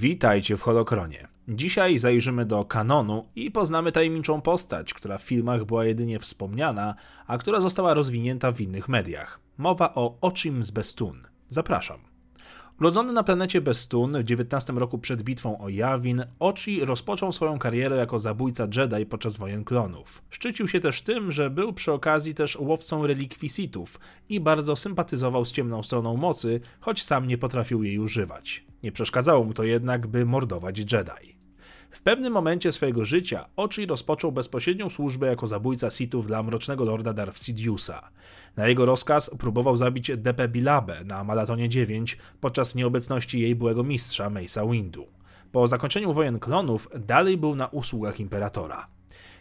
Witajcie w Holokronie. Dzisiaj zajrzymy do kanonu i poznamy tajemniczą postać, która w filmach była jedynie wspomniana, a która została rozwinięta w innych mediach. Mowa o Ochim z Bestun. Zapraszam. Urodzony na planecie Bestun w 19 roku przed bitwą o Yavin, Ochi rozpoczął swoją karierę jako zabójca Jedi podczas wojen klonów. Szczycił się też tym, że był przy okazji też łowcą relikwii Sithów i bardzo sympatyzował z ciemną stroną mocy, choć sam nie potrafił jej używać. Nie przeszkadzało mu to jednak, by mordować Jedi. W pewnym momencie swojego życia Ochi rozpoczął bezpośrednią służbę jako zabójca Sithów dla Mrocznego Lorda Darth Sidiousa. Na jego rozkaz próbował zabić Depe Bilabę na Malatonie 9 podczas nieobecności jej byłego mistrza Mace'a Windu. Po zakończeniu wojen klonów dalej był na usługach Imperatora.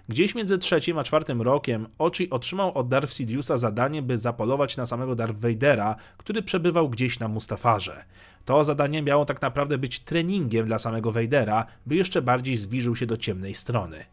Gdzieś między trzecim a czwartym rokiem Ochi otrzymał od Darth Sidiousa zadanie, by zapolować na samego Darth Vadera, który przebywał gdzieś na Mustafarze. To zadanie miało tak naprawdę być treningiem dla samego Vadera, by jeszcze bardziej zbliżył się do ciemnej strony.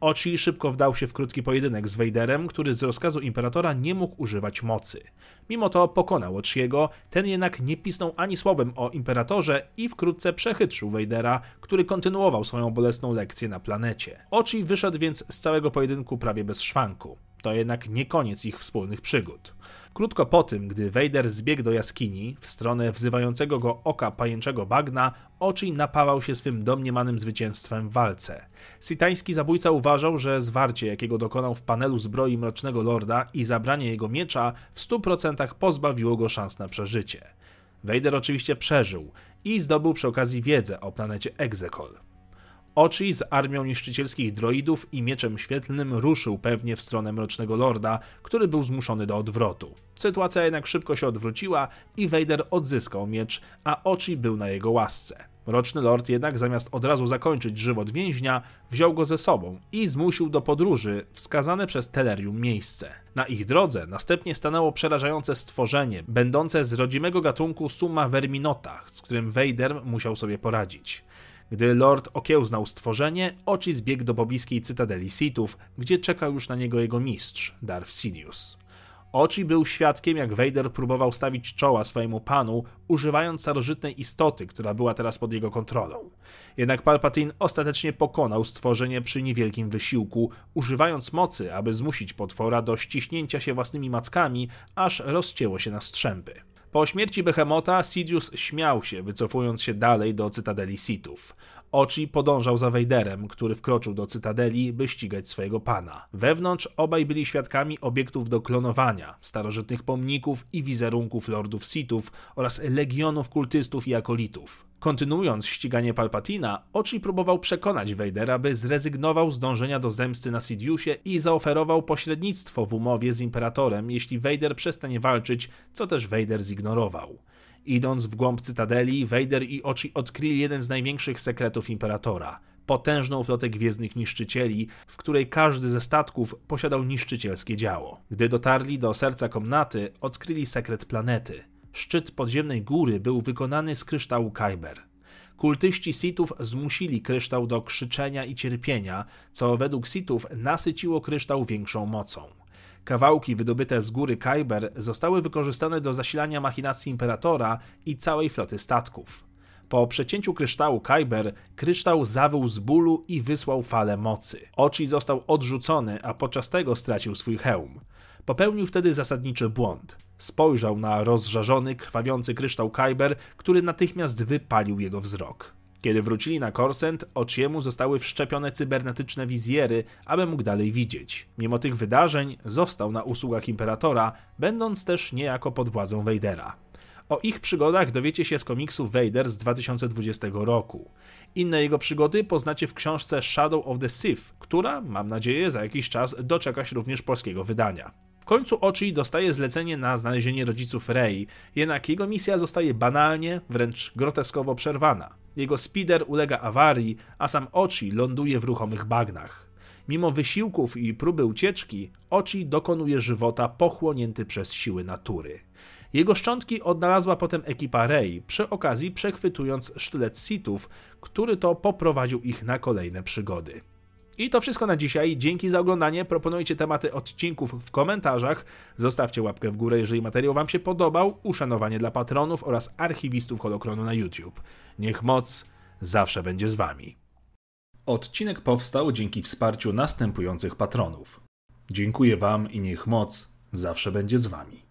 Ochi szybko wdał się w krótki pojedynek z Vaderem, który z rozkazu Imperatora nie mógł używać mocy. Mimo to pokonał Ochiego, ten jednak nie pisnął ani słowem o Imperatorze i wkrótce przechytrzył Vadera, który kontynuował swoją bolesną lekcję na planecie. Ochi wyszedł więc z całego pojedynku prawie bez szwanku. To jednak nie koniec ich wspólnych przygód. Krótko po tym, gdy Vader zbiegł do jaskini w stronę wzywającego go oka pajęczego bagna, Ochi napawał się swym domniemanym zwycięstwem w walce. Sitański zabójca uważał, że zwarcie, jakiego dokonał w panelu zbroi Mrocznego Lorda i zabranie jego miecza w 100% pozbawiło go szans na przeżycie. Vader oczywiście przeżył i zdobył przy okazji wiedzę o planecie Exegol. Ochi z armią niszczycielskich droidów i mieczem świetlnym ruszył pewnie w stronę Mrocznego Lorda, który był zmuszony do odwrotu. Sytuacja jednak szybko się odwróciła i Vader odzyskał miecz, a Ochi był na jego łasce. Mroczny Lord jednak zamiast od razu zakończyć żywot więźnia, wziął go ze sobą i zmusił do podróży wskazane przez Telerium miejsce. Na ich drodze następnie stanęło przerażające stworzenie, będące z rodzimego gatunku Summa Verminota, z którym Vader musiał sobie poradzić. Gdy Lord okiełznał stworzenie, oczy zbiegł do pobliskiej cytadeli Sithów, gdzie czekał już na niego jego mistrz, Darth Sidious. Ochi był świadkiem, jak Vader próbował stawić czoła swojemu panu, używając starożytnej istoty, która była teraz pod jego kontrolą. Jednak Palpatine ostatecznie pokonał stworzenie przy niewielkim wysiłku, używając mocy, aby zmusić potwora do ściśnięcia się własnymi mackami, aż rozcięło się na strzępy. Po śmierci Behemota Sidious śmiał się, wycofując się dalej do cytadeli Sithów. Ochi podążał za Vaderem, który wkroczył do cytadeli, by ścigać swojego pana. Wewnątrz obaj byli świadkami obiektów do klonowania, starożytnych pomników i wizerunków lordów Sithów oraz legionów kultystów i akolitów. Kontynuując ściganie Palpatina, Ochi próbował przekonać Vadera, by zrezygnował z dążenia do zemsty na Sidiousie i zaoferował pośrednictwo w umowie z Imperatorem, jeśli Vader przestanie walczyć, co też Vader zignorował. Idąc w głąb cytadeli, Vader i Ochi odkryli jeden z największych sekretów Imperatora potężną flotę gwiezdnych niszczycieli, w której każdy ze statków posiadał niszczycielskie działo. Gdy dotarli do serca komnaty, odkryli sekret planety. Szczyt podziemnej góry był wykonany z kryształu Kyber. Kultyści Sithów zmusili kryształ do krzyczenia i cierpienia, co według Sithów nasyciło kryształ większą mocą. Kawałki wydobyte z góry Kyber zostały wykorzystane do zasilania machinacji Imperatora i całej floty statków. Po przecięciu kryształu Kyber, kryształ zawył z bólu i wysłał falę mocy. Ochi został odrzucony, a podczas tego stracił swój hełm. Popełnił wtedy zasadniczy błąd. Spojrzał na rozżarzony, krwawiący kryształ Kyber, który natychmiast wypalił jego wzrok. Kiedy wrócili na Korsent, Ochiemu zostały wszczepione cybernetyczne wizjery, aby mógł dalej widzieć. Mimo tych wydarzeń został na usługach Imperatora, będąc też niejako pod władzą Vadera. O ich przygodach dowiecie się z komiksu Vader z 2020 roku. Inne jego przygody poznacie w książce Shadow of the Sith, która, mam nadzieję, za jakiś czas doczeka się również polskiego wydania. Końcu Ochi dostaje zlecenie na znalezienie rodziców Rey, jednak jego misja zostaje banalnie, wręcz groteskowo przerwana. Jego speeder ulega awarii, a sam Ochi ląduje w ruchomych bagnach. Mimo wysiłków i próby ucieczki, Ochi dokonuje żywota pochłonięty przez siły natury. Jego szczątki odnalazła potem ekipa Rey, przy okazji przechwytując sztylet Sithów, który to poprowadził ich na kolejne przygody. I to wszystko na dzisiaj. Dzięki za oglądanie. Proponujcie tematy odcinków w komentarzach. Zostawcie łapkę w górę, jeżeli materiał Wam się podobał. Uszanowanie dla patronów oraz archiwistów Holokronu na YouTube. Niech moc zawsze będzie z Wami. Odcinek powstał dzięki wsparciu następujących patronów. Dziękuję Wam i niech moc zawsze będzie z Wami.